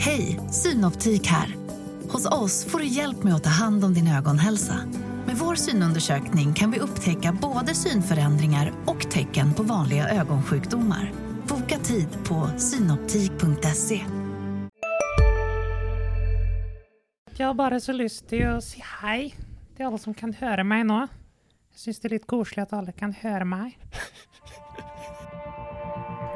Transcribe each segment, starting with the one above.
Hej, Synoptik här. Hos oss får du hjälp med att ta hand om din ögonhälsa. Med vår synundersökning kan vi upptäcka både synförändringar och tecken på vanliga ögonsjukdomar. Boka tid på synoptik.se. Jag har bara så lust att å hej till alla som kan höra mig nu. Jag syns det är lite gosligt att alla kan höra mig.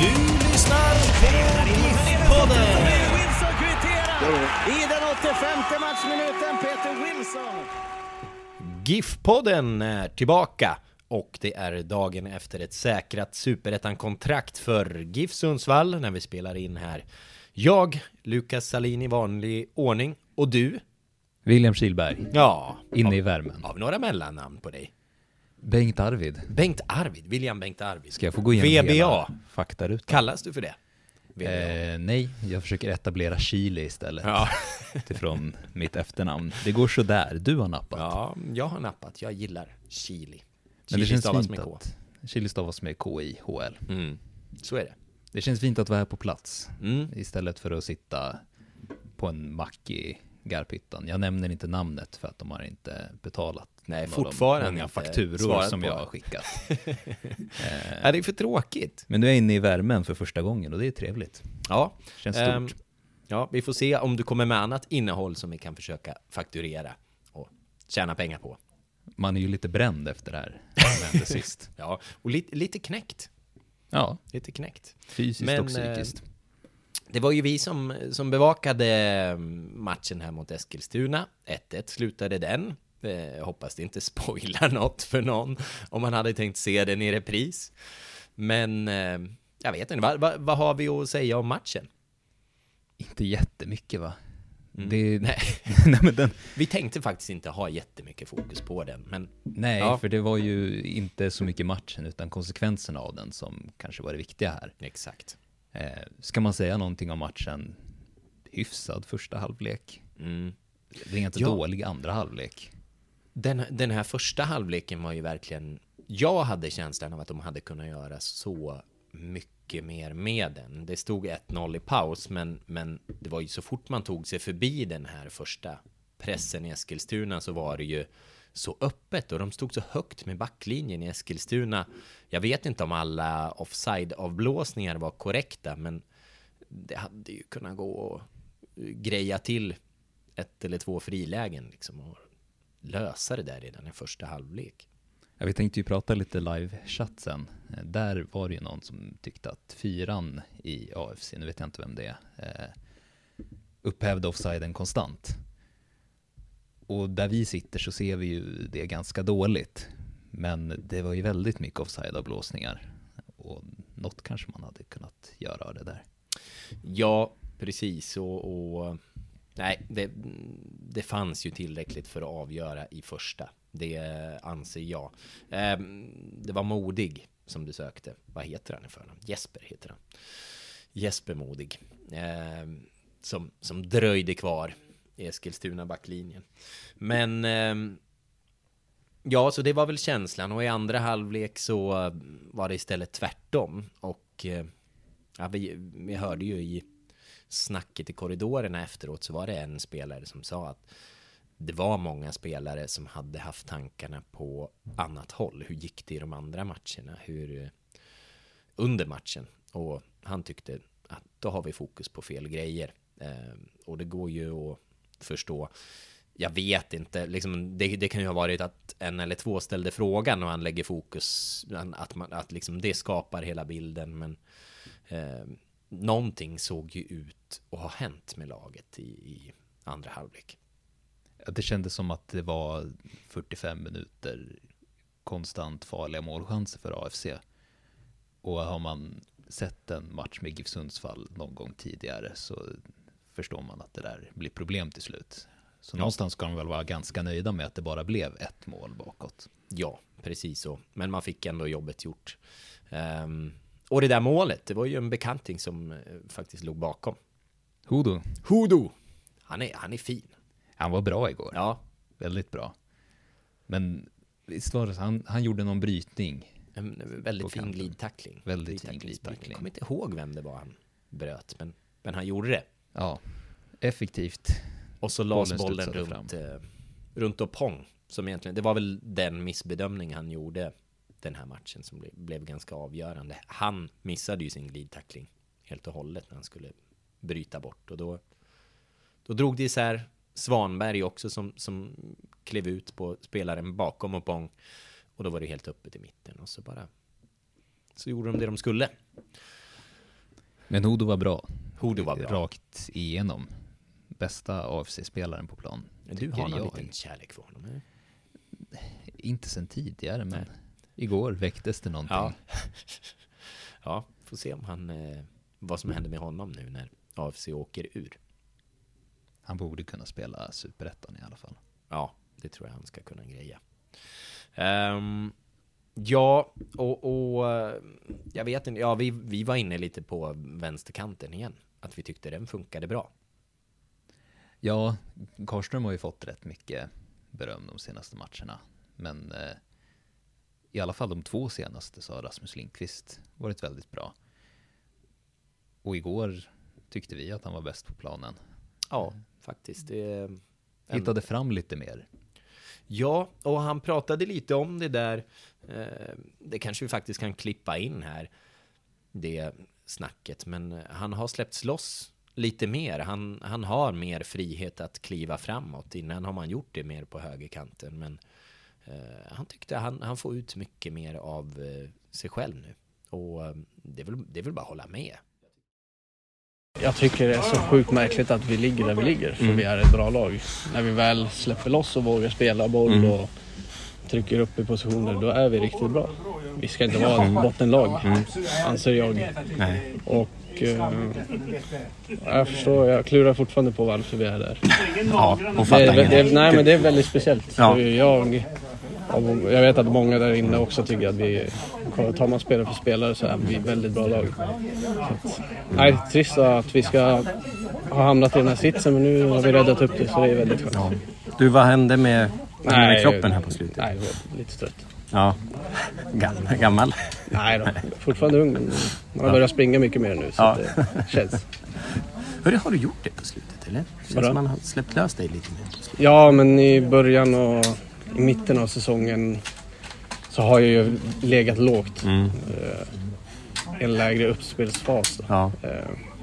Du lyssnar på GIF-podden. Wilson kvitterar i den 85 matchminuten. Peter Wilson. GIF-podden är tillbaka och det är dagen efter ett säkrat superettan-kontrakt för GIF Sundsvall när vi spelar in här. Jag, Lukas Salin i vanlig ordning och du, William Kihlberg, ja, inne av, i värmen. av några mellannamn på dig. Bengt Arvid. Bengt Arvid, William Bengt Arvid. Ska jag få gå igenom VBA. hela faktarutan? Kallas du för det? Eh, nej, jag försöker etablera Chile istället. Ja. Utifrån mitt efternamn. Det går så där. Du har nappat. ja, jag har nappat. Jag gillar chili. Men det Chili stavas med K. att... Chile stavas med K-I-H-L. Mm. Så är det. Det känns fint att vara här på plats. Mm. Istället för att sitta på en mack i Garphyttan. Jag nämner inte namnet för att de har inte betalat. Nej, fortfarande många inte fakturor som på jag har skickat. Är det är för tråkigt? Men nu är jag inne i värmen för första gången och det är trevligt. Ja. Känns stort. Ehm, ja, vi får se om du kommer med annat innehåll som vi kan försöka fakturera och tjäna pengar på. Man är ju lite bränd efter det här som hände sist. Ja, och lite, lite knäckt. Ja, Lite knäckt. fysiskt Men, och psykiskt. Det var ju vi som, som bevakade matchen här mot Eskilstuna. 1-1 slutade den. Eh, Jag hoppas det inte spoilar något för någon om man hade tänkt se den i repris. Men eh, jag vet inte, vad, vad, vad har vi att säga om matchen? Inte jättemycket va? Mm. Det, Nej. nej, men den, Vi tänkte faktiskt inte ha jättemycket fokus på den, men nej Ja. för det var ju inte så mycket matchen utan konsekvenserna av den som kanske var det viktiga här. exakt. Eh, ska man säga någonting om matchen? Hyfsad första halvlek. Mm. Det är inte Ja. dålig andra halvlek. Den, den här första halvleken var ju verkligen... Jag hade känslan av att de hade kunnat göra så mycket mer med den. Det stod 1-0 i paus, men, men det var ju så fort man tog sig förbi den här första pressen i Eskilstuna så var det ju så öppet och de stod så högt med backlinjen i Eskilstuna. Jag vet inte om alla offside-avblåsningar var korrekta, men det hade ju kunnat gå att greja till ett eller två frilägen liksom och lösa det där redan i första halvlek. Ja, vi tänkte ju prata lite live-chatt sen. Där var det ju någon som tyckte att fyran i AFC, nu vet jag inte vem det är, eh, upphävde offsiden konstant. Och där vi sitter så ser vi ju det ganska dåligt. Men det var ju väldigt mycket offside-avblåsningar. Och något kanske man hade kunnat göra av det där. Ja, precis. Och, och nej, det, det fanns ju tillräckligt för att avgöra i första. Det anser jag. Ehm, det var Modig som du sökte. Vad heter han i förnamn? Jesper heter han. Jesper Modig. Ehm, som, som dröjde kvar Eskilstuna backlinjen. Men ehm, Ja, så det var väl känslan och i andra halvlek så var det istället tvärtom och eh, ja, vi, vi hörde ju i snacket i korridorerna efteråt så var det en spelare som sa att det var många spelare som hade haft tankarna på annat håll. Hur gick det i de andra matcherna? Hur eh, under matchen? Och han tyckte att då har vi fokus på fel grejer. Eh, och det går ju att förstå. Jag vet inte, liksom, det, det kan ju ha varit att en eller två ställde frågan och han lägger fokus, att, man, att liksom det skapar hela bilden. Men eh, någonting såg ju ut att ha hänt med laget i, i andra halvlek. Ja, Det kändes som att det var 45 minuter konstant farliga målchanser för AFC. Och har man sett en match med GIF Sundsvall någon gång tidigare så förstår man att det där blir problem till slut. Så någonstans ska de väl vara ganska nöjda med att det bara blev ett mål bakåt. Ja, precis så. Men man fick ändå jobbet gjort. Um, och det där målet, det var ju en bekanting som uh, faktiskt låg bakom. Hodo. Hodo! Han är, han är fin. Han var bra igår. Ja. Väldigt bra. Men visst var det så, han, han gjorde någon brytning. En väldigt fin glidtackling. Väldigt fin glidtackling. Jag kommer inte ihåg vem det var han bröt, men, men han gjorde det. Ja, effektivt. Och så lades bollen, runt, eh, runt Opong. Som egentligen, det var väl den missbedömning han gjorde den här matchen som blev, blev ganska avgörande. Han missade ju sin glidtackling helt och hållet när han skulle bryta bort och då, då drog det isär Svanberg också som, som klev ut på spelaren bakom Opong och då var det helt öppet i mitten och så bara så gjorde de det de skulle. Men Hodo var bra. Hodo var bra. Rakt igenom. Bästa AFC-spelaren på plan. Du har någon liten kärlek för honom? Eller? Inte sen tidigare, men Nej. igår väcktes det någonting. Ja. ja, får se om han, eh, vad som händer med honom nu när AFC åker ur. Han borde kunna spela superettan i alla fall. Ja, det tror jag han ska kunna greja. Um, ja, och, och jag vet inte, ja vi, vi var inne lite på vänsterkanten igen. Att vi tyckte den funkade bra. Ja, Karlström har ju fått rätt mycket beröm de senaste matcherna. Men eh, i alla fall de två senaste så har Rasmus Lindqvist varit väldigt bra. Och igår tyckte vi att han var bäst på planen. Ja, faktiskt. Det, Hittade fram lite mer. Ja, och han pratade lite om det där. Eh, det kanske vi faktiskt kan klippa in här. Det snacket. Men han har släppts loss lite mer. Han, han har mer frihet att kliva framåt. Innan har man gjort det mer på högerkanten. Men eh, han tyckte han, han får ut mycket mer av eh, sig själv nu. Och eh, det, är väl, det är väl bara att hålla med. Jag tycker det är så sjukt märkligt att vi ligger där vi ligger, för mm. vi är ett bra lag. När vi väl släpper loss och vågar spela boll mm. och trycker upp i positioner, då är vi riktigt bra. Vi ska inte vara ett bottenlag, mm. anser jag. Nej. Och eh, jag förstår, jag klurar fortfarande på varför vi är där. Ja, och det, är, det, nej men det är väldigt speciellt. Ja. Jag, jag vet att många där inne också tycker att vi, tar man spelare för spelare så är vi väldigt bra lag. Att, nej, trist att vi ska ha hamnat i den här sitsen men nu har vi räddat upp det så det är väldigt skönt. Ja. Du, vad hände med, nej, med kroppen här på slutet? Nej, jag var lite trött. Ja. Gammal? Nej då, fortfarande ung men man har börjat springa mycket mer nu så ja. det känns. Hörru, har du gjort det på slutet eller? Känns som man har släppt lös dig lite mer på slutet. Ja, men i början och i mitten av säsongen så har jag ju legat lågt. Mm. Eh, en lägre uppspelsfas. Ja.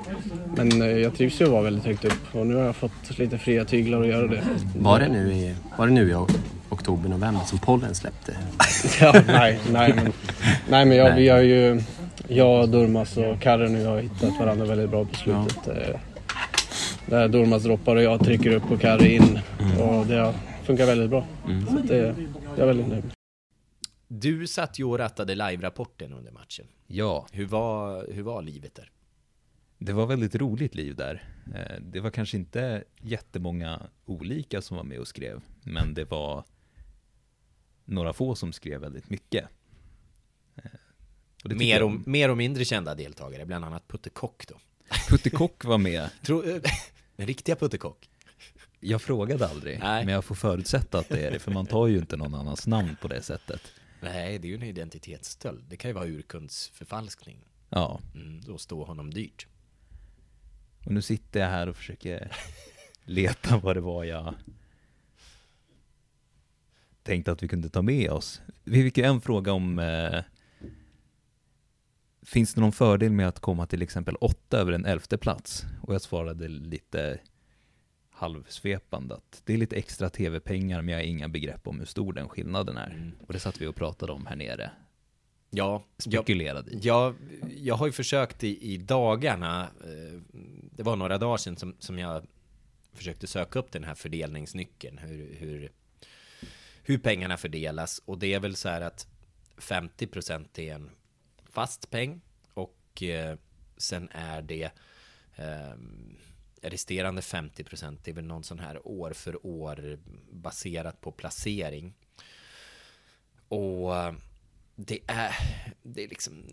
Eh, men eh, jag trivs ju att vara väldigt högt upp och nu har jag fått lite fria tyglar att göra det. Var det nu i, var det nu i oktober, november som pollen släppte? ja, nej, nej men, nej, men jag, nej. vi har ju, jag, Durmas och Karre nu har hittat varandra väldigt bra på slutet. Ja. Där Durmas droppar och jag trycker upp och Karre in. Mm. Och det funkar väldigt bra. Mm. Så det, jag är väldigt nöjd. Du satt ju och rattade live-rapporten under matchen. Ja. Hur var, hur var livet där? Det var väldigt roligt liv där. Eh, det var kanske inte jättemånga olika som var med och skrev, men det var några få som skrev väldigt mycket. Eh, och mer, och, mer och mindre kända deltagare, bland annat Putte Kock då. Putte Kock var med. den riktiga Putte Kock. Jag frågade aldrig, Nej. men jag får förutsätta att det är det, för man tar ju inte någon annans namn på det sättet. Nej, det är ju en identitetsstöld. Det kan ju vara urkundsförfalskning. Ja. Mm, då står honom dyrt. Och nu sitter jag här och försöker leta vad det var jag tänkte att vi kunde ta med oss. Vi fick ju en fråga om eh, Finns det någon fördel med att komma till exempel åtta över en elfte plats? Och jag svarade lite halvsvepande att det är lite extra tv-pengar men jag har inga begrepp om hur stor den skillnaden är. Mm. Och det satt vi och pratade om här nere. Ja, spekulerade i. Ja, jag har ju försökt i, i dagarna, eh, det var några dagar sedan som, som jag försökte söka upp den här fördelningsnyckeln, hur, hur, hur pengarna fördelas. Och det är väl så här att 50% är en fast peng och eh, sen är det eh, resterande 50 procent det är väl någon sån här år för år baserat på placering. Och det är, det är liksom,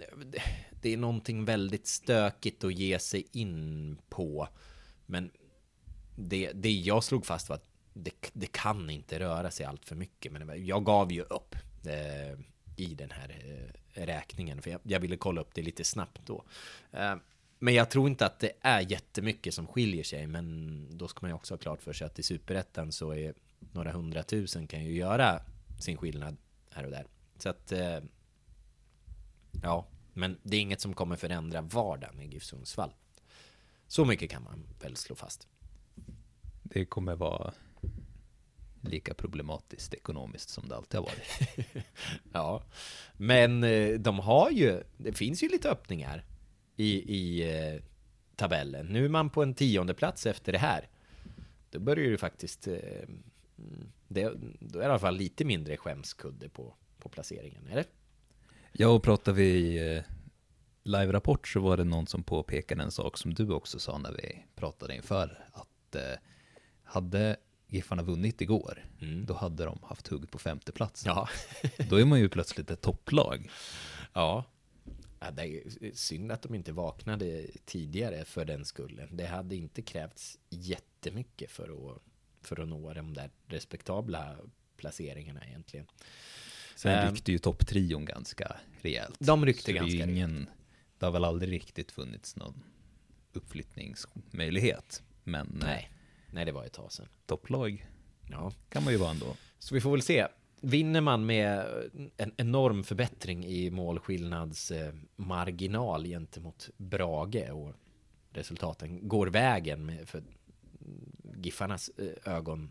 det, är någonting väldigt stökigt att ge sig in på. Men det, det jag slog fast var att det, det kan inte röra sig allt för mycket. Men jag gav ju upp eh, i den här eh, räkningen. För jag, jag, ville kolla upp det lite snabbt då. Eh, men jag tror inte att det är jättemycket som skiljer sig. Men då ska man ju också ha klart för sig att i superettan så är några hundratusen kan ju göra sin skillnad här och där. Så att eh, ja, men det är inget som kommer förändra vardagen i GIF Sundsvall. Så mycket kan man väl slå fast. Det kommer vara lika problematiskt ekonomiskt som det alltid har varit. ja, men eh, de har ju, det finns ju lite öppningar i, i eh, tabellen. Nu är man på en tionde plats efter det här. Då börjar ju faktiskt, eh, det, då är det i alla fall lite mindre skämskudde på, på placeringen, eller? Ja, och pratar vi eh, live-rapport så var det någon som påpekade en sak som du också sa när vi pratade inför. Att eh, hade Giffarna vunnit igår, mm. då hade de haft hugg på femte plats. Ja. då är man ju plötsligt ett topplag. Ja. ja. Det är synd att de inte vaknade tidigare för den skullen. Det hade inte krävts jättemycket för att, för att nå de där respektabla placeringarna egentligen. Sen um, ryckte ju topptrion ganska rejält. De ryckte ganska det ingen, rejält. Det har väl aldrig riktigt funnits någon uppflyttningsmöjlighet. Men nej, nej det var ett tag sedan. Topplag ja. kan man ju vara ändå. Så vi får väl se. Vinner man med en enorm förbättring i målskillnadsmarginal gentemot Brage och resultaten går vägen med för Giffarnas eh, ögon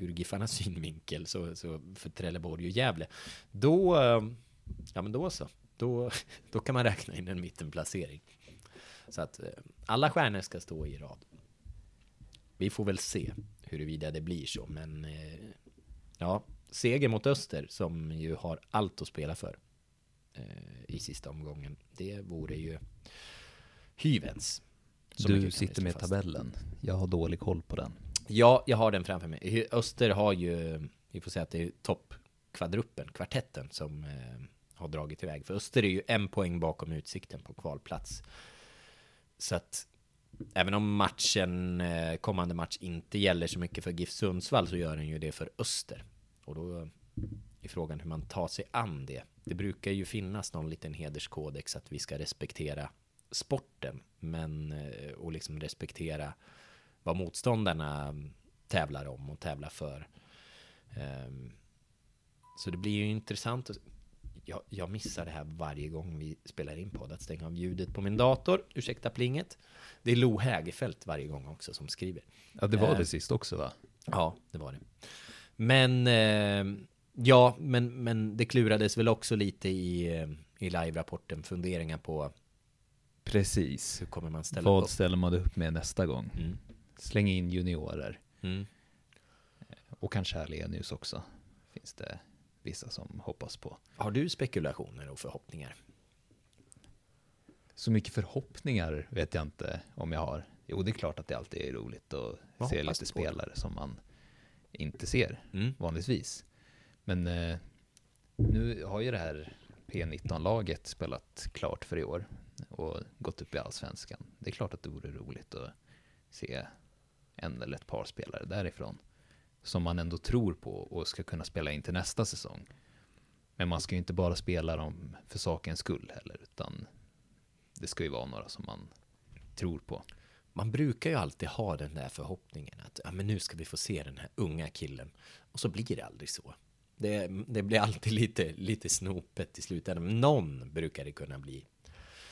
ur Giffarnas synvinkel så, så för Trelleborg och Gävle. Då, eh, ja men då så. Då, då kan man räkna in en mittenplacering. Så att eh, alla stjärnor ska stå i rad. Vi får väl se huruvida det blir så, men eh, ja, seger mot Öster som ju har allt att spela för i sista omgången. Det vore ju hyvens. du sitter med tabellen. Jag har dålig koll på den. Ja, jag har den framför mig. Öster har ju, vi får säga att det är toppkvadruppen, kvartetten, som eh, har dragit iväg. För Öster är ju en poäng bakom utsikten på kvalplats. Så att även om matchen, eh, kommande match inte gäller så mycket för GIF Sundsvall så gör den ju det för Öster. Och då är frågan hur man tar sig an det. Det brukar ju finnas någon liten hederskodex att vi ska respektera sporten, men eh, och liksom respektera vad motståndarna tävlar om och tävlar för. Um, så det blir ju intressant. Jag, jag, missar det här varje gång vi spelar in podd, att stänga av ljudet på min dator. Ursäkta plinget. Det är Lo Hägerfeldt varje gång också som skriver. Ja, det var uh, det sist också va? Ja, det var det. Men uh, ja, men, men det klurades väl också lite i, uh, i live-rapporten funderingar på Precis. Hur kommer man ställa Vad upp? ställer man upp med nästa gång? Mm. Släng in juniorer. Mm. Och kanske Alenius också. Finns det vissa som hoppas på. Har du spekulationer och förhoppningar? Så mycket förhoppningar vet jag inte om jag har. Jo, det är klart att det alltid är roligt att Vad se lite spelare som man inte ser mm. vanligtvis. Men eh, nu har ju det här P19-laget spelat klart för i år och gått upp i allsvenskan. Det är klart att det vore roligt att se en eller ett par spelare därifrån som man ändå tror på och ska kunna spela in till nästa säsong. Men man ska ju inte bara spela dem för sakens skull heller, utan det ska ju vara några som man tror på. Man brukar ju alltid ha den där förhoppningen att ja, men nu ska vi få se den här unga killen. Och så blir det aldrig så. Det, det blir alltid lite, lite snopet i slutändan. Någon brukar det kunna bli.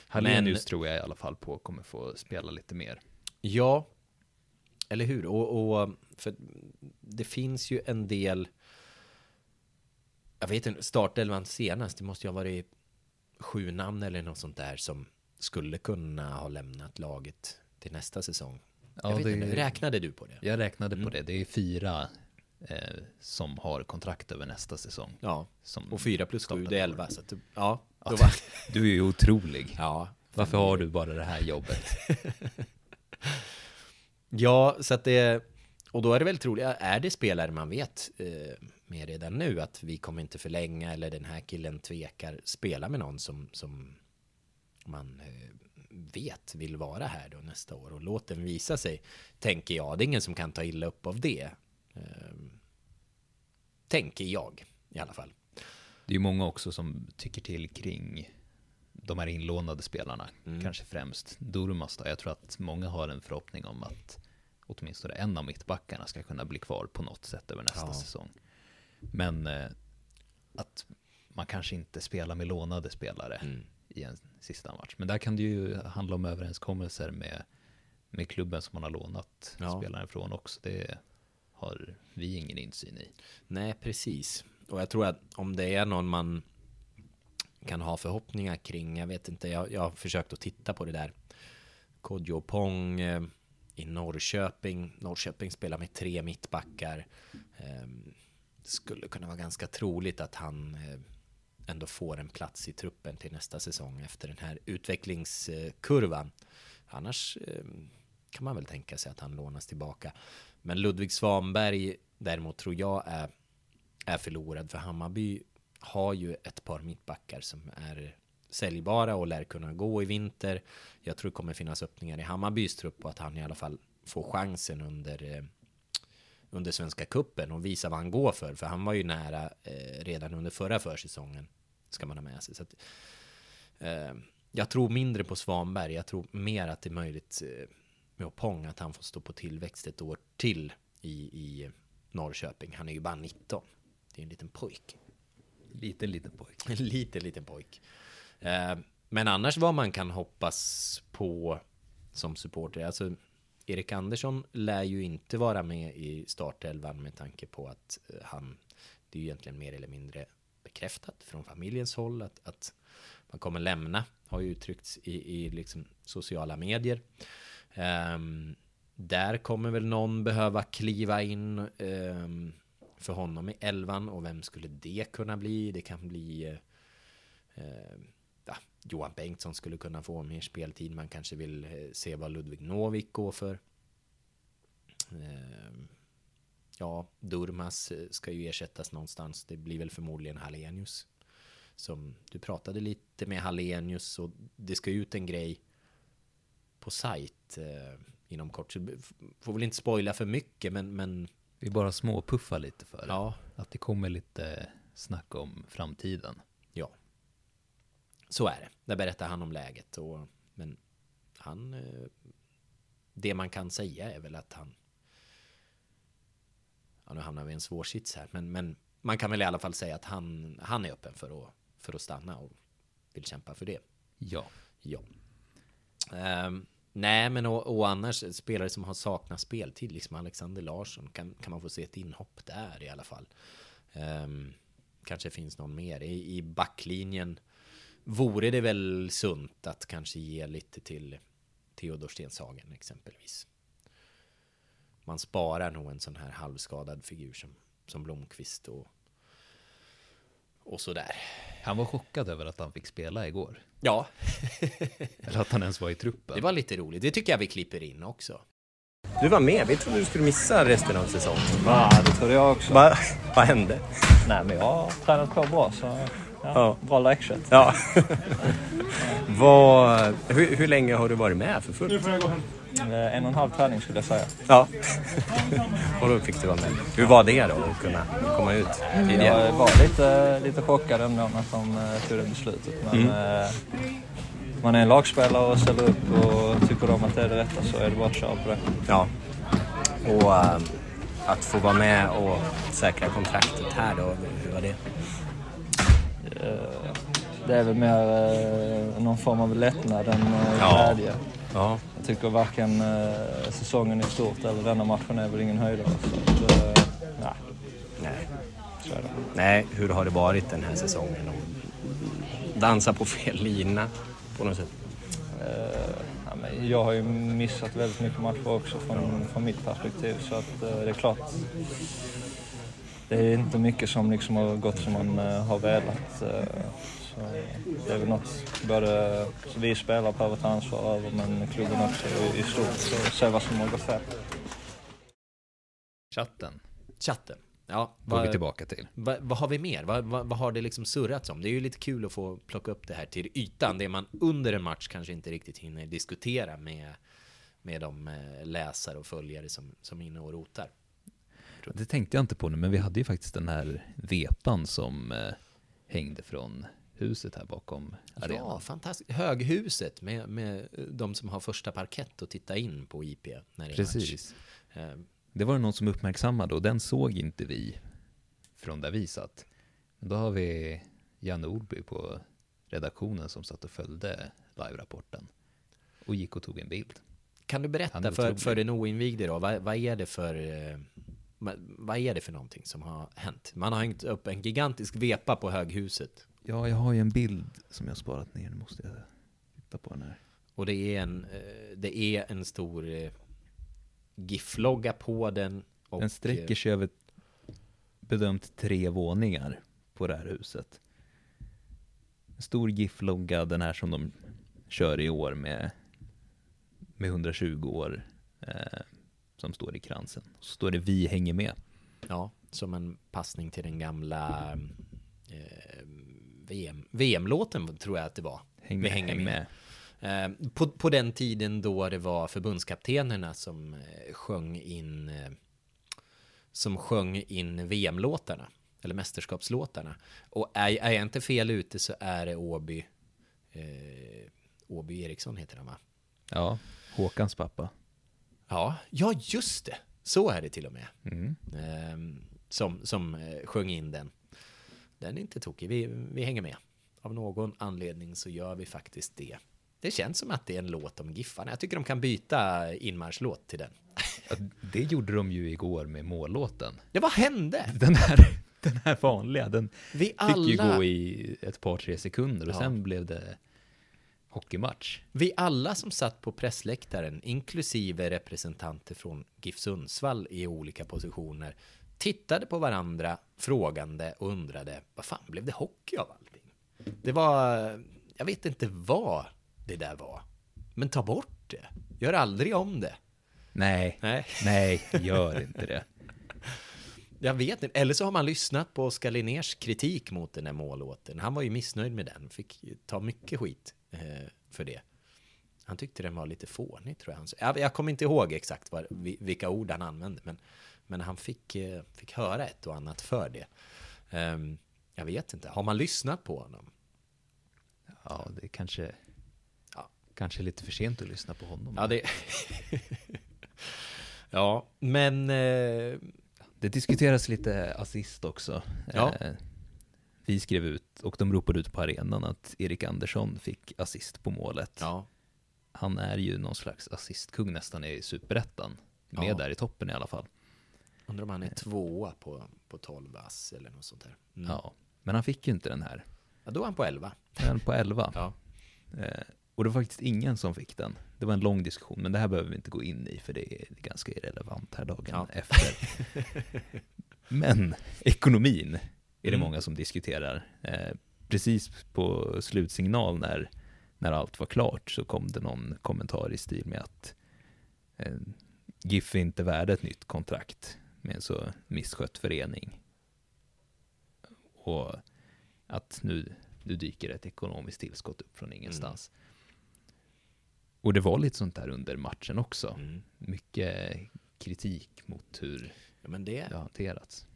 Hallenius tror jag i alla fall på kommer få spela lite mer. Ja, eller hur? Och, och, för det finns ju en del. Jag vet inte, startelvan senast, det måste ju ha varit sju namn eller något sånt där som skulle kunna ha lämnat laget till nästa säsong. Ja, det, inte, räknade du på det? Jag räknade mm. på det. Det är fyra eh, som har kontrakt över nästa säsong. Ja, och fyra plus sju, det är elva. Så att, ja, ja, var... Du är ju otrolig. Ja. Varför har du bara det här jobbet? Ja, så att det... Och då är det väl troligt, är det spelare man vet eh, med redan nu att vi kommer inte förlänga eller den här killen tvekar spela med någon som, som man eh, vet vill vara här då nästa år och låt den visa sig, tänker jag. Det är ingen som kan ta illa upp av det. Eh, tänker jag i alla fall. Det är ju många också som tycker till kring de här inlånade spelarna, Mm. kanske främst Durmas då. Jag tror att många har en förhoppning om att åtminstone en av mittbackarna ska kunna bli kvar på något sätt över nästa Ja. säsong. Men eh, att man kanske inte spelar med lånade spelare Mm. i en sista match. Men där kan det ju handla om överenskommelser med, med klubben som man har lånat Ja. spelaren från också. Det har vi ingen insyn i. Nej, precis. Och jag tror att om det är någon man kan ha förhoppningar kring, jag vet inte, jag, jag har försökt att titta på det där. Kodjo Pong eh, i Norrköping. Norrköping spelar med tre mittbackar. Eh, skulle kunna vara ganska troligt att han eh, ändå får en plats i truppen till nästa säsong efter den här utvecklingskurvan. Annars ehm, kan man väl tänka sig att han lånas tillbaka. Men Ludvig Svanberg däremot tror jag är, är förlorad för Hammarby har ju ett par mittbackar som är säljbara och lär kunna gå i vinter. Jag tror det kommer finnas öppningar i Hammarbys trupp och att han i alla fall får chansen under eh, under Svenska Kuppen och visa vad han går för. För han var ju nära eh, redan under förra försäsongen. Ska man ha med sig. Så att, eh, jag tror mindre på Svanberg. Jag tror mer att det är möjligt eh, med Opong att han får stå på tillväxt ett år till i, i Norrköping. Han är ju bara 19. Det är en liten pojk. Liten, liten pojk. En liten, liten pojk. Eh, men annars vad man kan hoppas på som supporter. Alltså Erik Andersson lär ju inte vara med i startelvan med tanke på att eh, han, det är ju egentligen mer eller mindre bekräftat från familjens håll att, att man kommer lämna, har ju uttryckts i, i liksom sociala medier. Um, där kommer väl någon behöva kliva in Um, för honom i elvan och vem skulle det kunna bli? Det kan bli eh, eh ja, Johan Bengtsson skulle kunna få mer speltid. Man kanske vill eh, se vad Ludvig Novik går för. Eh, ja, Durmas eh, ska ju ersättas någonstans. Det blir väl förmodligen Hallenius. Som du pratade lite med Hallenius och det ska ut en grej på sajt eh, inom kort. Så får väl inte spoila för mycket men, men vi bara småpuffar lite för ja, Att det kommer lite snack om framtiden. Ja. Så är det. Där berättar han om läget. Och, men han... eh, Det man kan säga är väl att han... Ja, nu hamnar vi i en svår sits här. Men, men man kan väl i alla fall säga att han, han är öppen för att, för att stanna och vill kämpa för det. Ja. Ja. Ehm, nej, men och, och annars eh, spelare som har saknat speltid, liksom Alexander Larsson, kan, kan man få se ett inhopp där i alla fall. Um, kanske finns någon mer. I, I backlinjen vore det väl sunt att kanske ge lite till Theodor Stenshagen exempelvis. Man sparar nog en sån här halvskadad figur som, som Blomqvist och, och sådär. Han var chockad över att han fick spela igår. Ja, Eller att han ens var i truppen. det var lite roligt. Det tycker jag vi klipper in också. Du var med. Vi trodde du skulle missa resten av säsongen. Ja, det trodde jag också. Va, vad hände? Nej, men jag har tränat på bra så ja, Ja. bra läkkött. Ja. Vad, hur, hur länge har du varit med för fullt? Eh, En och en halv träning skulle jag säga. Ja. Och då fick du vara med. Hur var det då att kunna komma ut tidigare? Jag var lite, lite chockad ändå när de eh, tog det beslutet. Men Mm. eh, man är en lagspelare och ställer upp och tycker de att det är det rätta så är det bara att köra på det. Ja. Och äh, att få vara med och säkra kontraktet här då, hur var det? Eh, Det är väl mer eh, någon form av lättnad än eh, Ja. glädje. Ja. Jag tycker varken eh, säsongen i stort eller denna matchen är väl ingen höjdare. Så att, eh, nej, Nej. så är det. Nej, hur har det varit den här säsongen? Dansa på fel lina på något sätt? Eh, ja, men jag har ju missat väldigt mycket matcher också från, från mitt perspektiv så att eh, det är klart. det är inte mycket som liksom har gått som man eh, har velat. Så det är väl något både vi spelare behöver ta ansvar över men klubben också i, i stort. Så se vad som har gått fel. Chatten. Chatten. Ja, Går vi tillbaka till. Vad, vad har vi mer? Vad, vad, vad har det liksom surrats om? Det är ju lite kul att få plocka upp det här till ytan. Det man under en match kanske inte riktigt hinner diskutera med, med de eh, läsare och följare som, som är inne och rotar. Det tänkte jag inte på nu, men vi hade ju faktiskt den här vepan som eh, hängde från huset här bakom arenan. Ja, fantastiskt. Höghuset med, med de som har första parkett och titta in på IP när det är Precis. match. Eh, Det var det någon som uppmärksammade och den såg inte vi från där vi satt. Då har vi Janne Olby på redaktionen som satt och följde live-rapporten och gick och tog en bild. Kan du berätta är för, för den oinvigde då, vad, vad är det för eh, vad, vad är det för någonting som har hänt? Man har hängt upp en gigantisk vepa på höghuset. Ja, jag har ju en bild som jag har sparat ner. Nu måste jag titta på den här. Och det är en, eh, det är en stor eh, GIF-logga på den. Och, Den sträcker sig över bedömt tre våningar på det här huset. En stor GIF-logga, den här som de kör i år med, med 120 år eh, som står i kransen. Så står det Vi hänger med. Ja, som en passning till den gamla eh, VM, VM-låten tror jag att det var. Häng Vi med, hänger häng med. Eh, på, på den tiden då det var förbundskaptenerna som eh, sjöng in eh, som sjöng in VM-låtarna eller mästerskapslåtarna. Och är, är jag inte fel ute så är det Åby Åby Eriksson heter han va? Ja, Håkans pappa. Ja, ja just det. Så är det till och med. Mm. Ehm, som som sjöng in den. Den är inte tokig. Vi, vi hänger med. Av någon anledning så gör vi faktiskt det. Det känns som att det är en låt om Giffarna. Jag tycker de kan byta inmarschlåt till den. Ja, det gjorde de ju igår med mållåten. Ja, vad hände? Den här, den här vanliga, den Vi fick ju gå i ett par, tre sekunder och Ja. sen blev det hockeymatch. Vi alla som satt på pressläktaren, inklusive representanter från GIF Sundsvall i olika positioner, tittade på varandra frågande och undrade vad fan blev det hockey av allting? Det var, jag vet inte vad det där var, men ta bort det. Gör aldrig om det. Nej, Nej. nej, gör inte det. Jag vet inte. Eller så har man lyssnat på Oskar Linnés kritik mot den här mållåten. Han var ju missnöjd med den, fick ta mycket skit eh, för det. Han tyckte den var lite fånig, tror jag. Jag, jag kommer inte ihåg exakt vad, vilka ord han använde, men, men han fick, eh, fick höra ett och annat för det. Ehm, jag vet inte. Har man lyssnat på honom? Ja, det är kanske, kanske lite för sent att lyssna på honom. Ja, det... ja, men... Eh, Det diskuteras lite assist också. Ja. Eh, Vi skrev ut, och de ropade ut på arenan, att Erik Andersson fick assist på målet. Ja. Han är ju någon slags assistkung nästan i superettan. Med Ja. där i toppen i alla fall. Undrar om han är tvåa på, på 12 ass eller något sånt där. Mm. Ja, men han fick ju inte den här. Ja, då är han på 11. Den på 11. Ja. Eh, och det var faktiskt ingen som fick den. Det var en lång diskussion, men det här behöver vi inte gå in i för det är ganska irrelevant här dagen Ja. efter. Men ekonomin är det Mm. många som diskuterar. Eh, precis på slutsignal när, när allt var klart så kom det någon kommentar i stil med att eh, GIF är inte värd ett nytt kontrakt med en så misskött förening. Och att nu, nu dyker ett ekonomiskt tillskott upp från ingenstans. Och det var lite sånt där under matchen också. Mm. Mycket kritik mot hur Ja, det, det har hanterats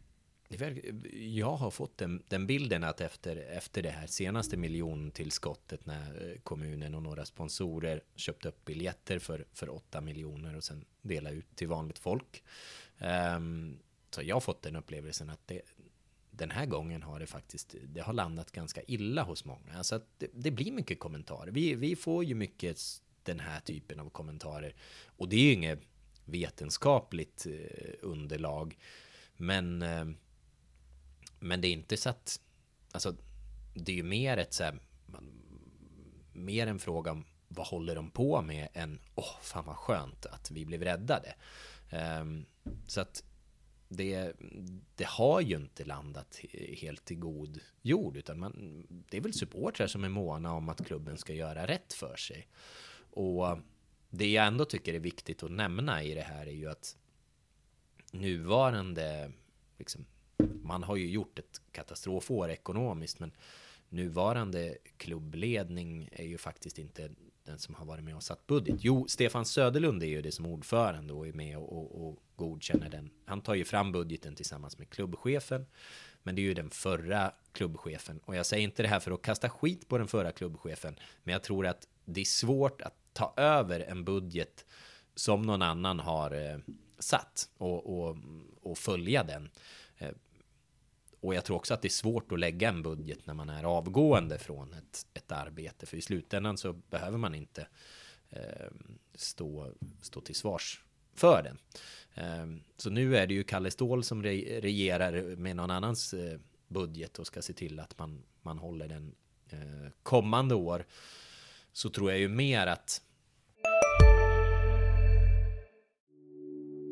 jag har fått den, den bilden att efter, efter det här senaste miljontillskottet när eh, kommunen och några sponsorer köpte upp biljetter för, för 8 miljoner och sen delade ut till vanligt folk. Um, så jag har fått den upplevelsen att det, den här gången har det faktiskt det har landat ganska illa hos många. Alltså att det, det blir mycket kommentarer. Vi, vi får ju mycket den här typen av kommentarer. Och det är ju inget vetenskapligt eh, underlag. Men, ehm, men det är inte så att, alltså det är ju mer ett så här, man, mer en fråga om vad håller de på med än åh, fan vad skönt att vi blev räddade. Um, så att det, det har ju inte landat helt i god jord, utan man, det är väl supportrar som är måna om att klubben ska göra rätt för sig. Och det jag ändå tycker är viktigt att nämna i det här är ju att nuvarande, liksom, man har ju gjort ett katastrofår ekonomiskt, men nuvarande klubbledning är ju faktiskt inte den som har varit med och satt budget. Jo, Stefan Söderlund är ju det som ordförande och är med och, och, och godkänner den. Han tar ju fram budgeten tillsammans med klubbchefen. Men det är ju den förra klubbchefen. Och jag säger inte det här för att kasta skit på den förra klubbchefen. Men jag tror att det är svårt att ta över en budget som någon annan har eh, satt och, och, och följa den. Eh, och jag tror också att det är svårt att lägga en budget när man är avgående från ett, ett arbete. För i slutändan så behöver man inte eh, stå, stå till svars för den. Eh, så nu är det ju Kalle Ståhl som re, regerar med någon annans eh, budget och ska se till att man, man håller den eh, kommande år. Så tror jag ju mer att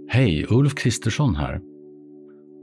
Hej, Ulf Kristersson här.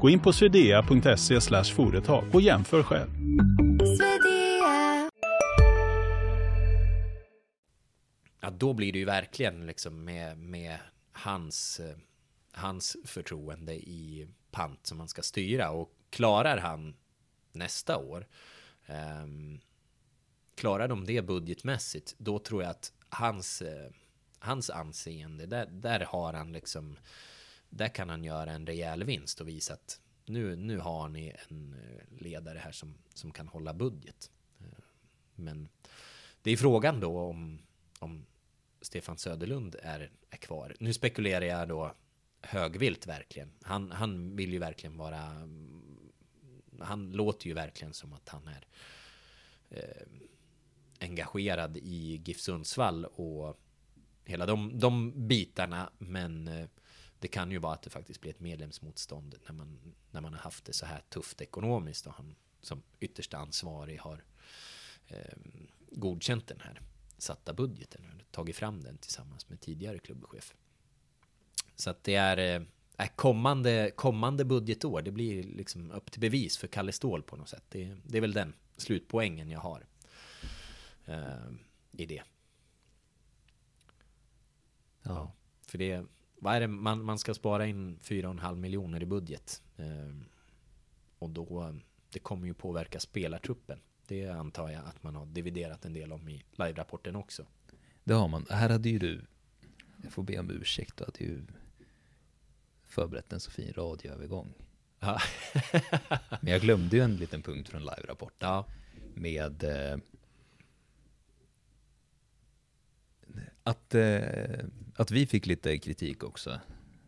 Gå in på swedea.se företag och jämför själv. Ja, då blir det ju verkligen liksom med, med hans, eh, hans förtroende i pant som man ska styra. Och klarar han nästa år, um, klarar de det budgetmässigt, då tror jag att hans, uh, hans anseende, där, där har han liksom där kan han göra en rejäl vinst och visa att nu, nu har ni en eh, ledare här som, som kan hålla budget. Eh, men det är frågan då om, om Stefan Söderlund är, är kvar. Nu spekulerar jag då högvilt verkligen. Han, han vill ju verkligen vara... Mm, han låter ju verkligen som att han är eh, engagerad i GIF Sundsvall och hela de, de bitarna. Men eh, det kan ju vara att det faktiskt blir ett medlemsmotstånd när man, när man har haft det så här tufft ekonomiskt och han som yttersta ansvarig har eh, godkänt den här satta budgeten och tagit fram den tillsammans med tidigare klubbchef. Så att det är eh, kommande, kommande budgetår, det blir liksom upp till bevis för Kalle Ståhl på något sätt. Det, det är väl den slutpoängen jag har eh, i det. Ja. För det, vad är det, man, man ska spara in 4,5 miljoner i budget. Eh, och då, det kommer ju påverka spelartruppen. Det antar jag att man har dividerat en del om i live-rapporten också. Det har man. Här hade ju du, jag får be om ursäkt, du hade ju förberett en så fin radioövergång. Ja. Men jag glömde ju en liten punkt från live-rapporten. Ja. Med eh, att, eh, att vi fick lite kritik också.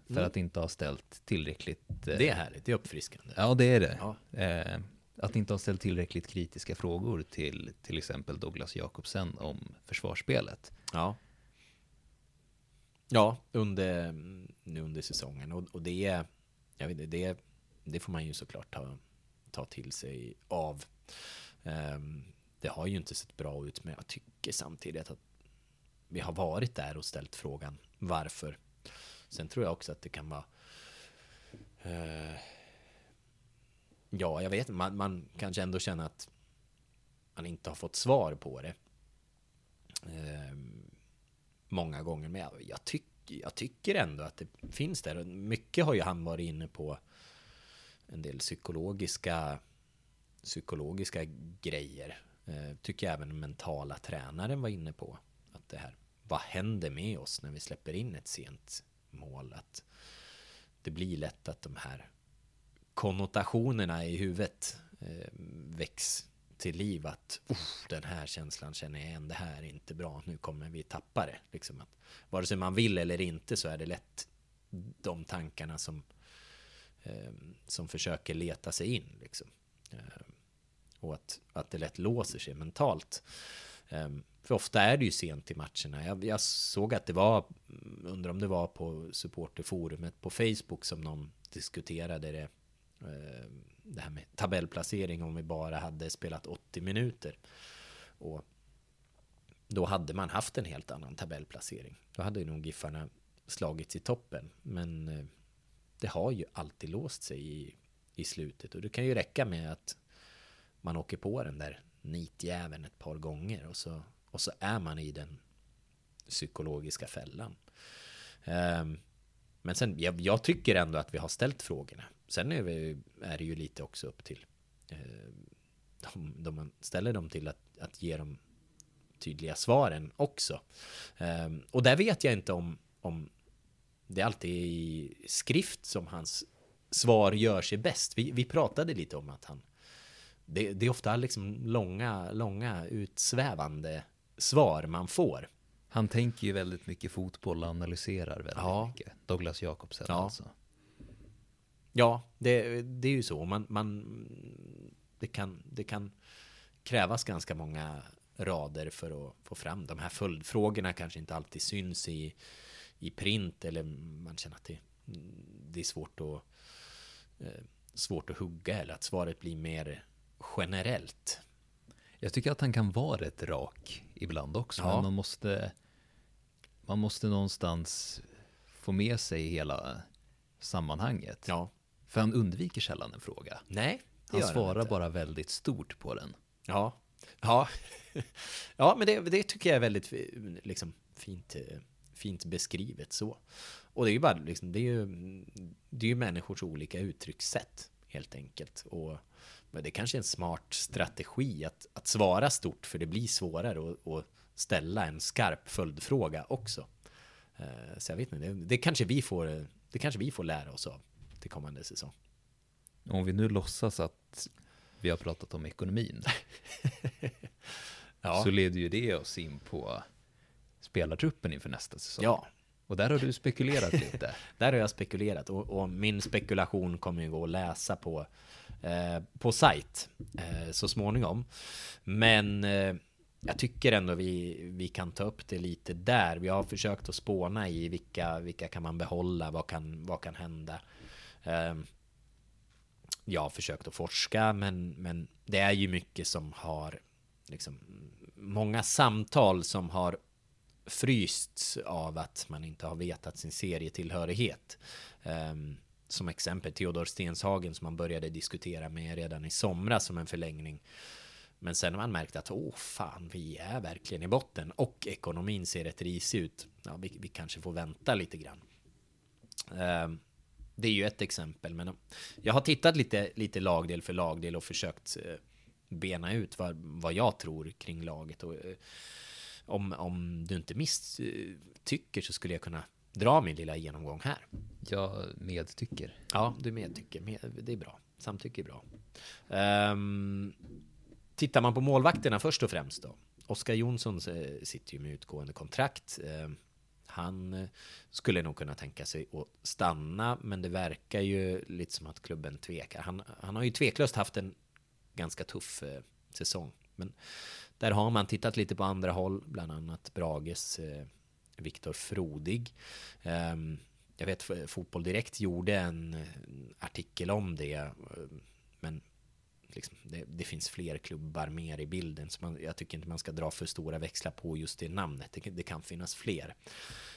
För mm. att inte ha ställt tillräckligt... Eh, det är härligt, det är uppfriskande. Ja, det är det. Ja. Eh, att inte ha ställt tillräckligt kritiska frågor till till exempel Douglas Jakobsen om försvarsspelet. Ja. Ja, under, nu under säsongen. Och, och det, jag vet, det, det får man ju såklart ta, ta till sig av. Um, det har ju inte sett bra ut, men jag tycker samtidigt att vi har varit där och ställt frågan varför. Sen tror jag också att det kan vara eh, Ja, jag vet man, man kanske ändå känner att man inte har fått svar på det. Eh, många gånger, men jag, jag, tyck, jag tycker ändå att det finns där. Mycket har ju han varit inne på en del psykologiska psykologiska grejer. Eh, tycker jag även mentala tränaren var inne på. Det här vad händer med oss när vi släpper in ett sent mål? Att det blir lätt att de här konnotationerna i huvudet eh, väcks till liv att den här känslan känner jag igen, det här är inte bra, nu kommer vi tappa det. Liksom att, vare sig man vill eller inte så är det lätt de tankarna som eh, som försöker leta sig in. Liksom. Eh, och att, att det lätt låser sig mentalt. Ehm, för ofta är det ju sent i matcherna. Jag, jag, såg att det var, mm, undrar om det var på supporterforumet på Facebook som någon diskuterade det. Ehm, det här med tabellplacering om vi bara hade spelat 80 minuter. Och då hade man haft en helt annan tabellplacering. Då hade nog Giffarna slagits i toppen. Men eh, det har ju alltid låst sig i, i slutet. Och det kan ju räcka med att man åker på den där nitjäveln ett par gånger och så, och så är man i den psykologiska fällan. Um, men sen, jag, jag, tycker ändå att vi har ställt frågorna. Sen är, vi, är det ju lite också upp till ehm, de, de man ställer dem till att, att ge dem tydliga svaren också. Um, och där vet jag inte om, om det alltid är i skrift som hans svar gör sig bäst. Vi, vi pratade lite om att han det, det, är ofta liksom långa, långa utsvävande svar man får. Han tänker ju väldigt mycket fotboll och analyserar väldigt ja. mycket. Douglas Jakobsen ja. alltså. Ja, det, det är ju så. Man, man, det, kan, det kan krävas ganska många rader för att få fram de här följdfrågorna kanske inte alltid syns i, i print eller man känner att det, det är svårt att, eh, svårt att hugga eller att svaret blir mer generellt. Jag tycker att han kan vara rätt rak ibland också, ja. men man måste, man måste någonstans få med sig hela sammanhanget. Ja. För han undviker sällan en fråga. Nej, Han svarar bara väldigt stort på den. Ja, ja, ja men det, det tycker jag är väldigt liksom, fint, fint beskrivet så. Och det är ju bara liksom, det är ju, det är ju människors olika uttryckssätt helt enkelt. Och men det kanske är en smart strategi att, att svara stort för det blir svårare att, ställa en skarp följdfråga också. Eh, så jag vet inte, det, det, kanske vi får, det kanske vi får lära oss av till kommande säsong. Om vi nu låtsas att vi har pratat om ekonomin. ja. Så leder ju det oss in på spelartruppen inför nästa säsong. Ja. Och där har du spekulerat lite. där har jag spekulerat och, och, min spekulation kommer ju gå att läsa på Eh, på sajt eh, så småningom. Men eh, jag tycker ändå vi, vi kan ta upp det lite där. Vi har försökt att spåna i vilka, vilka kan man behålla, vad kan, vad kan hända. Eh, jag har försökt att forska, men, men det är ju mycket som har liksom, många samtal som har frysts av att man inte har vetat sin serietillhörighet. Um, som exempel Theodor Stenshagen som man började diskutera med redan i somras som en förlängning. Men sen har man märkt att åh fan, vi är verkligen i botten och ekonomin ser rätt risig ut. Ja, vi, vi kanske får vänta lite grann. Um, det är ju ett exempel, men jag har tittat lite, lite lagdel för lagdel och försökt uh, bena ut vad, vad jag tror kring laget. Och, uh, om, om du inte misstycker så skulle jag kunna dra min lilla genomgång här. Jag medtycker. Ja, du medtycker. Det är bra. Samtycke är bra. Um, tittar man på målvakterna först och främst då. Oskar Jonsson eh, sitter ju med utgående kontrakt. Ehm, han eh, skulle nog kunna tänka sig att stanna, men det verkar ju lite som att klubben tvekar. Han, han har ju tveklöst haft en ganska tuff eh, säsong. Men där har man tittat lite på andra håll, bland annat Brages eh, Viktor Frodig. Eh, jag vet Fotboll Direkt gjorde en eh, artikel om det. Eh, men liksom, det, det, finns fler klubbar mer i bilden. Så man, jag tycker inte man ska dra för stora växlar på just det namnet. Det, det, kan finnas fler.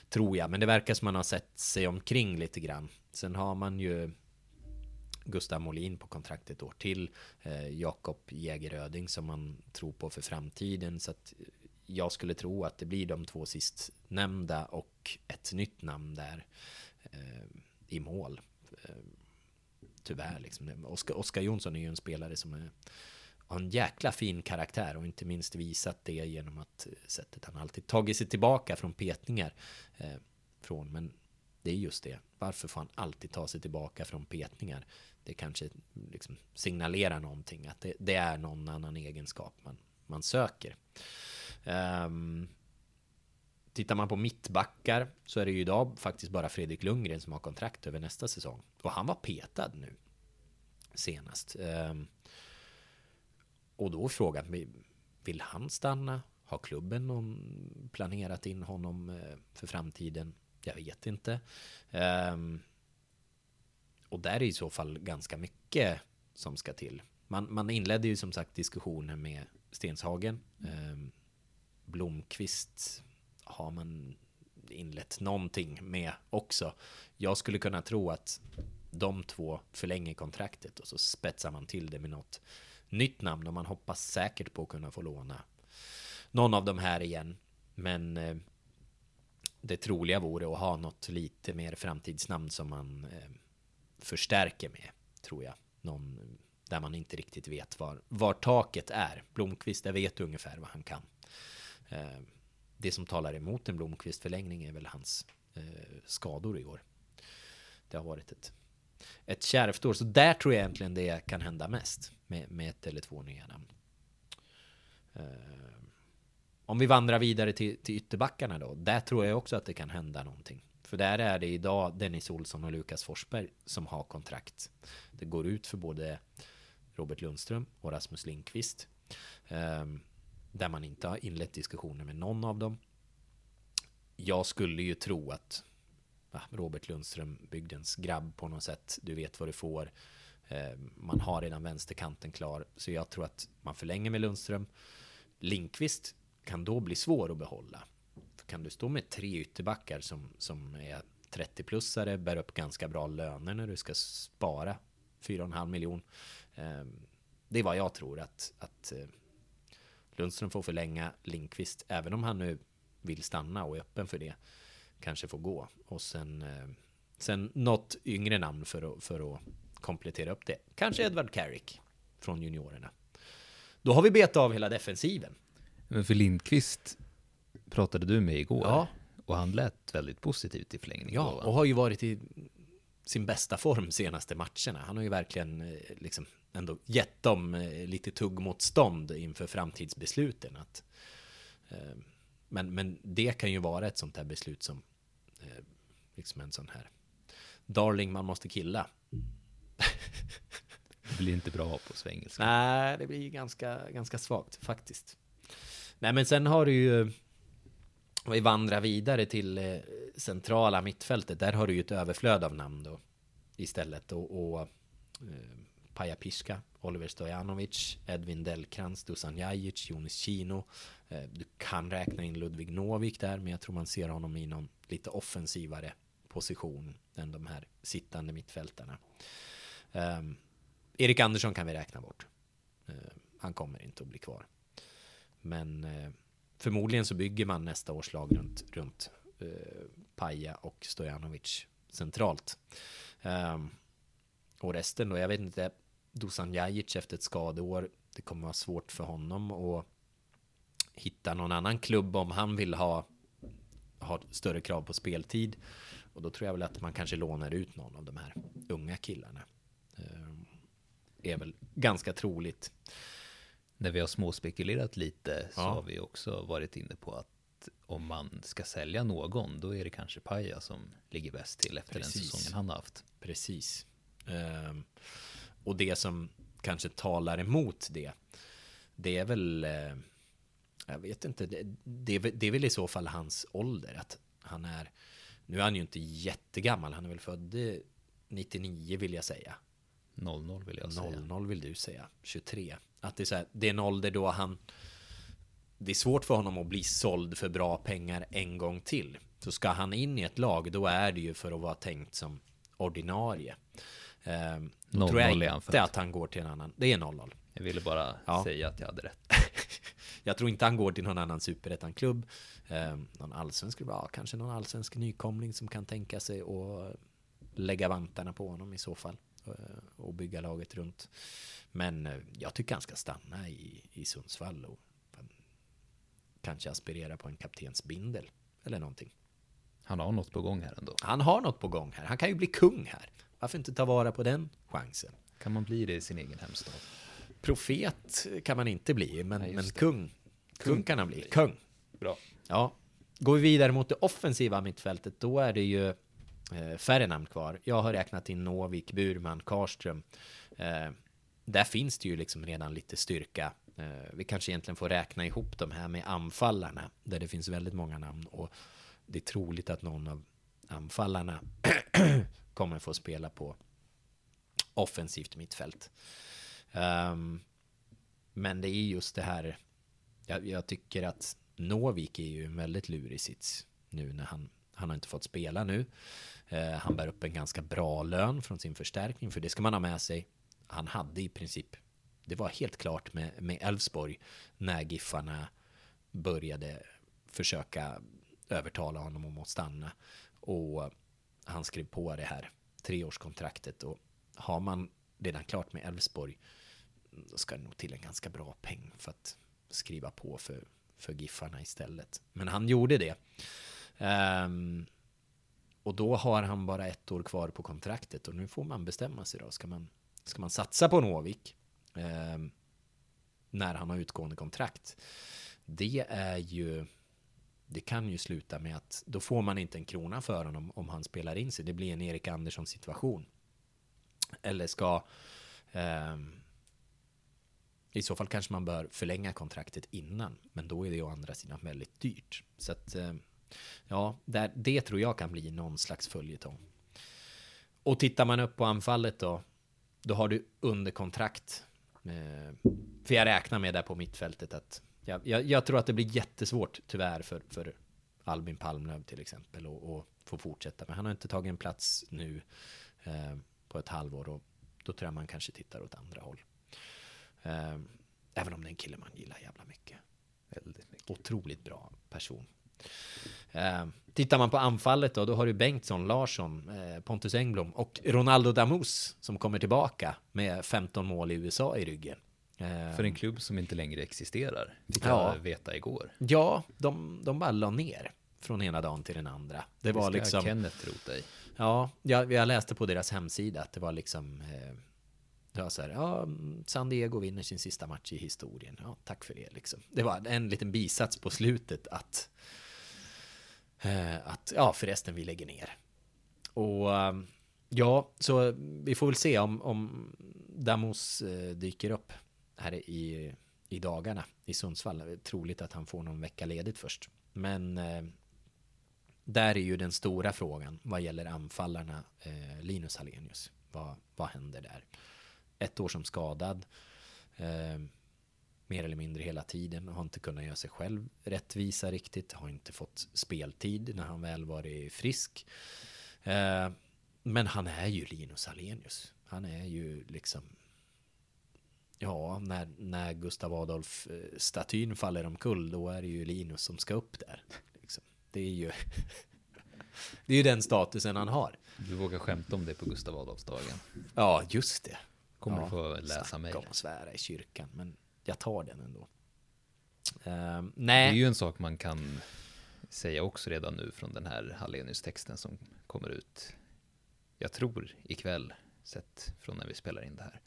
Tror jag. Men det verkar som man har sett sig omkring lite grann. Sen har man ju Gustav Molin på kontrakt ett år till. Eh, Jakob Jägeröding som man tror på för framtiden. Så att jag skulle tro att det blir de två sist nämnda och ett nytt namn där eh, i mål. Eh, tyvärr liksom. Oskar, Oskar Jonsson är ju en spelare som är, har en jäkla fin karaktär och inte minst visat det genom att sättet han alltid tagit sig tillbaka från petningar eh, från. Men det är just det. Varför får han alltid ta sig tillbaka från petningar? Det kanske liksom signalerar någonting, att det, det är någon annan egenskap man, man söker. Um, tittar man på mittbackar så är det ju idag faktiskt bara Fredrik Lundgren som har kontrakt över nästa säsong. Och han var petad nu senast. Um, och då är frågan, vill han stanna? Har klubben någon planerat in honom eh, för framtiden? Jag vet inte. Um, och där är i så fall ganska mycket som ska till. Man, man inledde ju som sagt diskussioner med Stenshagen. Eh, Blomqvist har man inlett någonting med också. Jag skulle kunna tro att de två förlänger kontraktet och så spetsar man till det med något nytt namn och man hoppas säkert på att kunna få låna någon av de här igen. Men eh, det troliga vore att ha något lite mer framtidsnamn som man eh, förstärker med, tror jag. Någon där man inte riktigt vet var, var taket är. Blomqvist, jag vet ungefär vad han kan. Eh, det som talar emot en Blomqvist-förlängning är väl hans eh, skador i år. Det har varit ett, ett kärvt år, så där tror jag egentligen det kan hända mest med, med ett eller två nya namn. Eh, om vi vandrar vidare till, till ytterbackarna då. Där tror jag också att det kan hända någonting. För där är det idag Dennis Olsson och Lukas Forsberg som har kontrakt. Det går ut för både Robert Lundström och Rasmus Lindqvist. Ehm, där man inte har inlett diskussioner med någon av dem. Jag skulle ju tro att Robert Lundström, bygdens grabb på något sätt, du vet vad du får. Ehm, man har redan vänsterkanten klar, så jag tror att man förlänger med Lundström. Linkvist kan då bli svår att behålla. Kan du stå med tre ytterbackar som, som är 30-plussare, bär upp ganska bra löner när du ska spara 4,5 miljoner? Ehm, det är vad jag tror att, att eh, Lundström får förlänga Linkvist, även om han nu vill stanna och är öppen för det, kanske får gå. Och sen, eh, sen något yngre namn för att, för att komplettera upp det. Kanske Edward Carrick från juniorerna. Då har vi betat av hela defensiven. Men för Lindqvist pratade du med igår. Ja. Och han lät väldigt positivt i förlängningen. Ja, och har ju varit i sin bästa form senaste matcherna. Han har ju verkligen eh, liksom ändå gett dem eh, lite tuggmotstånd inför framtidsbesluten. Att, eh, men, men det kan ju vara ett sånt här beslut som liksom en sån här darling man måste killa. Det blir inte bra på svengelska. Nej, det blir ganska, ganska svagt faktiskt. Nej men sen har du ju vi vandrar vidare till eh, centrala mittfältet. Där har du ju ett överflöd av namn då istället. Och, och eh, Paja Piska, Oliver Stojanovic, Edvin Delkrans, Dusan Jajic, Jonis Kino. Eh, du kan räkna in Ludvig Novik där, men jag tror man ser honom i någon lite offensivare position än de här sittande mittfältarna. Eh, Erik Andersson kan vi räkna bort. Eh, han kommer inte att bli kvar. Men eh, förmodligen så bygger man nästa års lag runt, runt eh, Paja och Stojanovic centralt. Um, och resten då, jag vet inte, Dusan Jajic efter ett skadeår, det kommer vara svårt för honom att hitta någon annan klubb om han vill ha, ha större krav på speltid. Och då tror jag väl att man kanske lånar ut någon av de här unga killarna. Um, är väl ganska troligt när vi har småspekulerat lite så ja. har vi också varit inne på att om man ska sälja någon, då är det kanske Paja som ligger bäst till efter Precis. den säsongen han har haft. Precis. Um, och det som kanske talar emot det, det är väl, uh, jag vet inte, det, det, det är väl i så fall hans ålder, att han är, nu är han ju inte jättegammal, han är väl född 99 vill jag säga. 00 vill jag säga. 00 vill du säga. 23. Att det är, så här, det är en ålder då han... Det är svårt för honom att bli såld för bra pengar en gång till. Så ska han in i ett lag, då är det ju för att vara tänkt som ordinarie. Eh, då tror jag inte att han går till en annan. Det är 0-0. Jag ville bara ja. säga att jag hade rätt. jag tror inte han går till någon annan superettan-klubb. Eh, någon allsvensk, ja, kanske någon allsvensk nykomling som kan tänka sig att lägga vantarna på honom i så fall. Eh, och bygga laget runt. Men eh, jag tycker han ska stanna i, i Sundsvall och kanske aspirera på en kaptensbindel eller någonting. Han har något på gång här ändå. Han har något på gång här. Han kan ju bli kung här. Varför inte ta vara på den chansen? Kan man bli det i sin egen hemstad? Profet kan man inte bli, men, Nej, men kung. Kung kan han bli. Kung. Bra. Ja. går vi vidare mot det offensiva mittfältet, då är det ju Eh, färre namn kvar. Jag har räknat in Novik, Burman, Karström. Eh, där finns det ju liksom redan lite styrka. Eh, vi kanske egentligen får räkna ihop de här med anfallarna, där det finns väldigt många namn. Och det är troligt att någon av anfallarna kommer få spela på offensivt mittfält. Um, men det är just det här, jag, jag, tycker att Novik är ju en väldigt lurig sits nu när han, han har inte fått spela nu. Eh, han bär upp en ganska bra lön från sin förstärkning, för det ska man ha med sig. Han hade i princip, det var helt klart med Elfsborg när Giffarna började försöka övertala honom om att stanna. Och han skrev på det här treårskontraktet och har man redan klart med Elfsborg då ska det nog till en ganska bra peng för att skriva på för, för Giffarna istället. Men han gjorde det. Um, och då har han bara ett år kvar på kontraktet och nu får man bestämma sig då. Ska man, ska man satsa på Novik um, när han har utgående kontrakt? Det är ju det kan ju sluta med att då får man inte en krona för honom om han spelar in sig. Det blir en Erik Andersson situation. Eller ska Um, i så fall kanske man bör förlänga kontraktet innan, men då är det å andra sidan väldigt dyrt. Så att ja, där, det tror jag kan bli någon slags följetong. Och tittar man upp på anfallet då, då har du under kontrakt. Eh, för jag räknar med där på mittfältet att jag, jag, jag, tror att det blir jättesvårt tyvärr för, för Albin Palmlöv till exempel och, och få fortsätta. Men han har inte tagit en plats nu eh, på ett halvår och då tror jag man kanske tittar åt andra håll. Eh, även om det är en kille man gillar jävla mycket. Väldigt mycket. Otroligt bra person. Eh, tittar man på anfallet då, då har du Bengtsson, Larsson, eh, Pontus Engblom och Ronaldo Damus som kommer tillbaka med 15 mål i USA i ryggen. För en klubb som inte längre existerar, fick ja. jag veta igår. Ja, de, de bara la ner från ena dagen till den andra. Det, var det liksom... Kenneth rota i. Ja, jag, jag läste på deras hemsida att det var liksom... Eh, det var så här, ja, San Diego vinner sin sista match i historien. Ja, tack för det liksom. Det var en liten bisats på slutet att... Eh, att, ja, förresten, vi lägger ner. Och... Ehm, ja, så vi får väl se om, om Damos eh, dyker upp här i, i dagarna i Sundsvall. Troligt att han får någon vecka ledigt först. Men eh, där är ju den stora frågan vad gäller anfallarna eh, Linus Hallenius. Vad, vad händer där? Ett år som skadad. Ehm, Mer eller mindre hela tiden. Har inte kunnat göra sig själv rättvisa riktigt. Har inte fått speltid när han väl varit frisk. Eh, men han är ju Linus Hallenius. Han är ju liksom Ja, när, när Gustav Adolf-statyn eh, faller omkull, då är det ju Linus som ska upp där. Liksom. Det är ju... det är ju den statusen han har. Du vågar skämta om det på Gustav Adolfsdagen. Ja, just det. Kommer ja, du få läsa mig. om att svära i kyrkan, men jag tar den ändå. Uh, nej. Det är ju en sak man kan säga också redan nu från den här Hallenius-texten som kommer ut. Jag tror ikväll, sett från när vi spelar in det här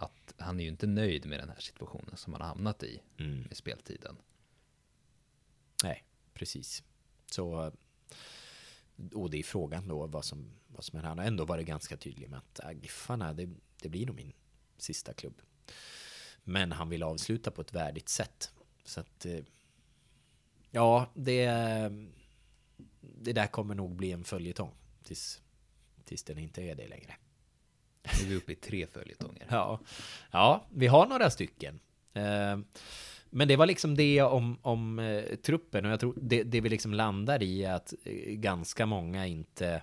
att han är ju inte nöjd med den här situationen som han har hamnat i mm. med speltiden. Nej, precis. Så, och det är frågan då vad som, vad som är. Han har ändå varit ganska tydlig med att äh, Giffarna, det, det blir nog min sista klubb. Men han vill avsluta på ett värdigt sätt. Så att, eh, ja, det, det där kommer nog bli en följetong tills, tills den inte är det längre. Nu är vi uppe i tre följetonger. ja. ja, vi har några stycken. Eh, men det var liksom det om, om eh, truppen och jag tror det, det vi liksom landar i är att ganska många inte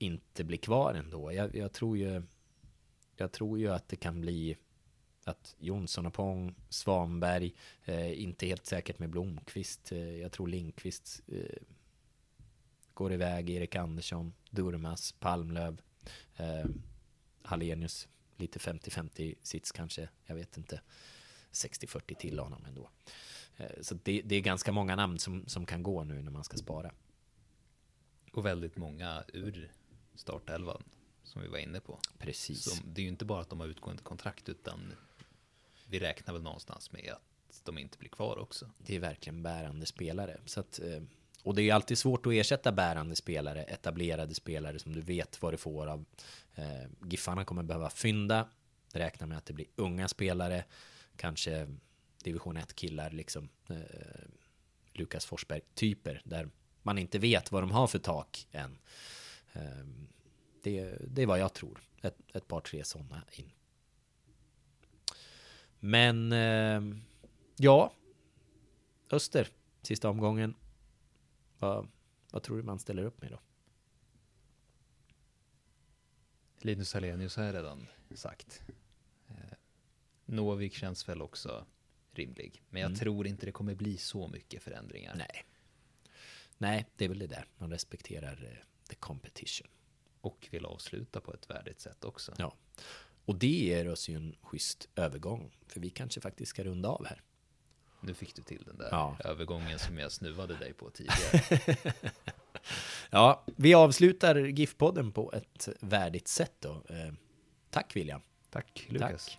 inte blir kvar ändå. Jag, jag, tror ju jag tror ju att det kan bli att Jonsson och Pong, Svanberg, eh, inte helt säkert med Blomqvist. Eh, jag tror Linkvist eh, går iväg, Erik Andersson, Durmas, Palmlöv. Eh, Hallenius, lite 50-50 sits kanske, jag vet inte. 60-40 till honom ändå. Eh, så det, det, är ganska många namn som, som kan gå nu när man ska spara. Och väldigt många ur startelvan som vi var inne på. Precis. Så det är ju inte bara att de har utgående kontrakt utan vi räknar väl någonstans med att de inte blir kvar också. Det är verkligen bärande spelare. Så att, eh, och det är ju alltid svårt att ersätta bärande spelare, etablerade spelare som du vet vad du får av. Eh, Giffarna kommer behöva fynda, räkna med att det blir unga spelare, kanske division 1 killar liksom. Eh, Lukas Forsberg typer där man inte vet vad de har för tak än. Det, det är vad jag tror. Ett, ett par tre sådana in. Men eh, ja, Öster, sista omgången. Vad, vad tror du man ställer upp med då? Linus Hallenius har jag redan sagt. Eh, Novik känns väl också rimlig. Men jag Mm. tror inte det kommer bli så mycket förändringar. Nej. Nej, det är väl det där. Man respekterar eh, the competition. Och vill avsluta på ett värdigt sätt också. Ja. Och det ger oss ju en schysst övergång. För vi kanske faktiskt ska runda av här. Nu fick du till den där Ja. övergången som jag snuvade dig på tidigare. Ja, vi avslutar GIF-podden på ett värdigt sätt då. Eh, tack William. Tack Lukas. Tack.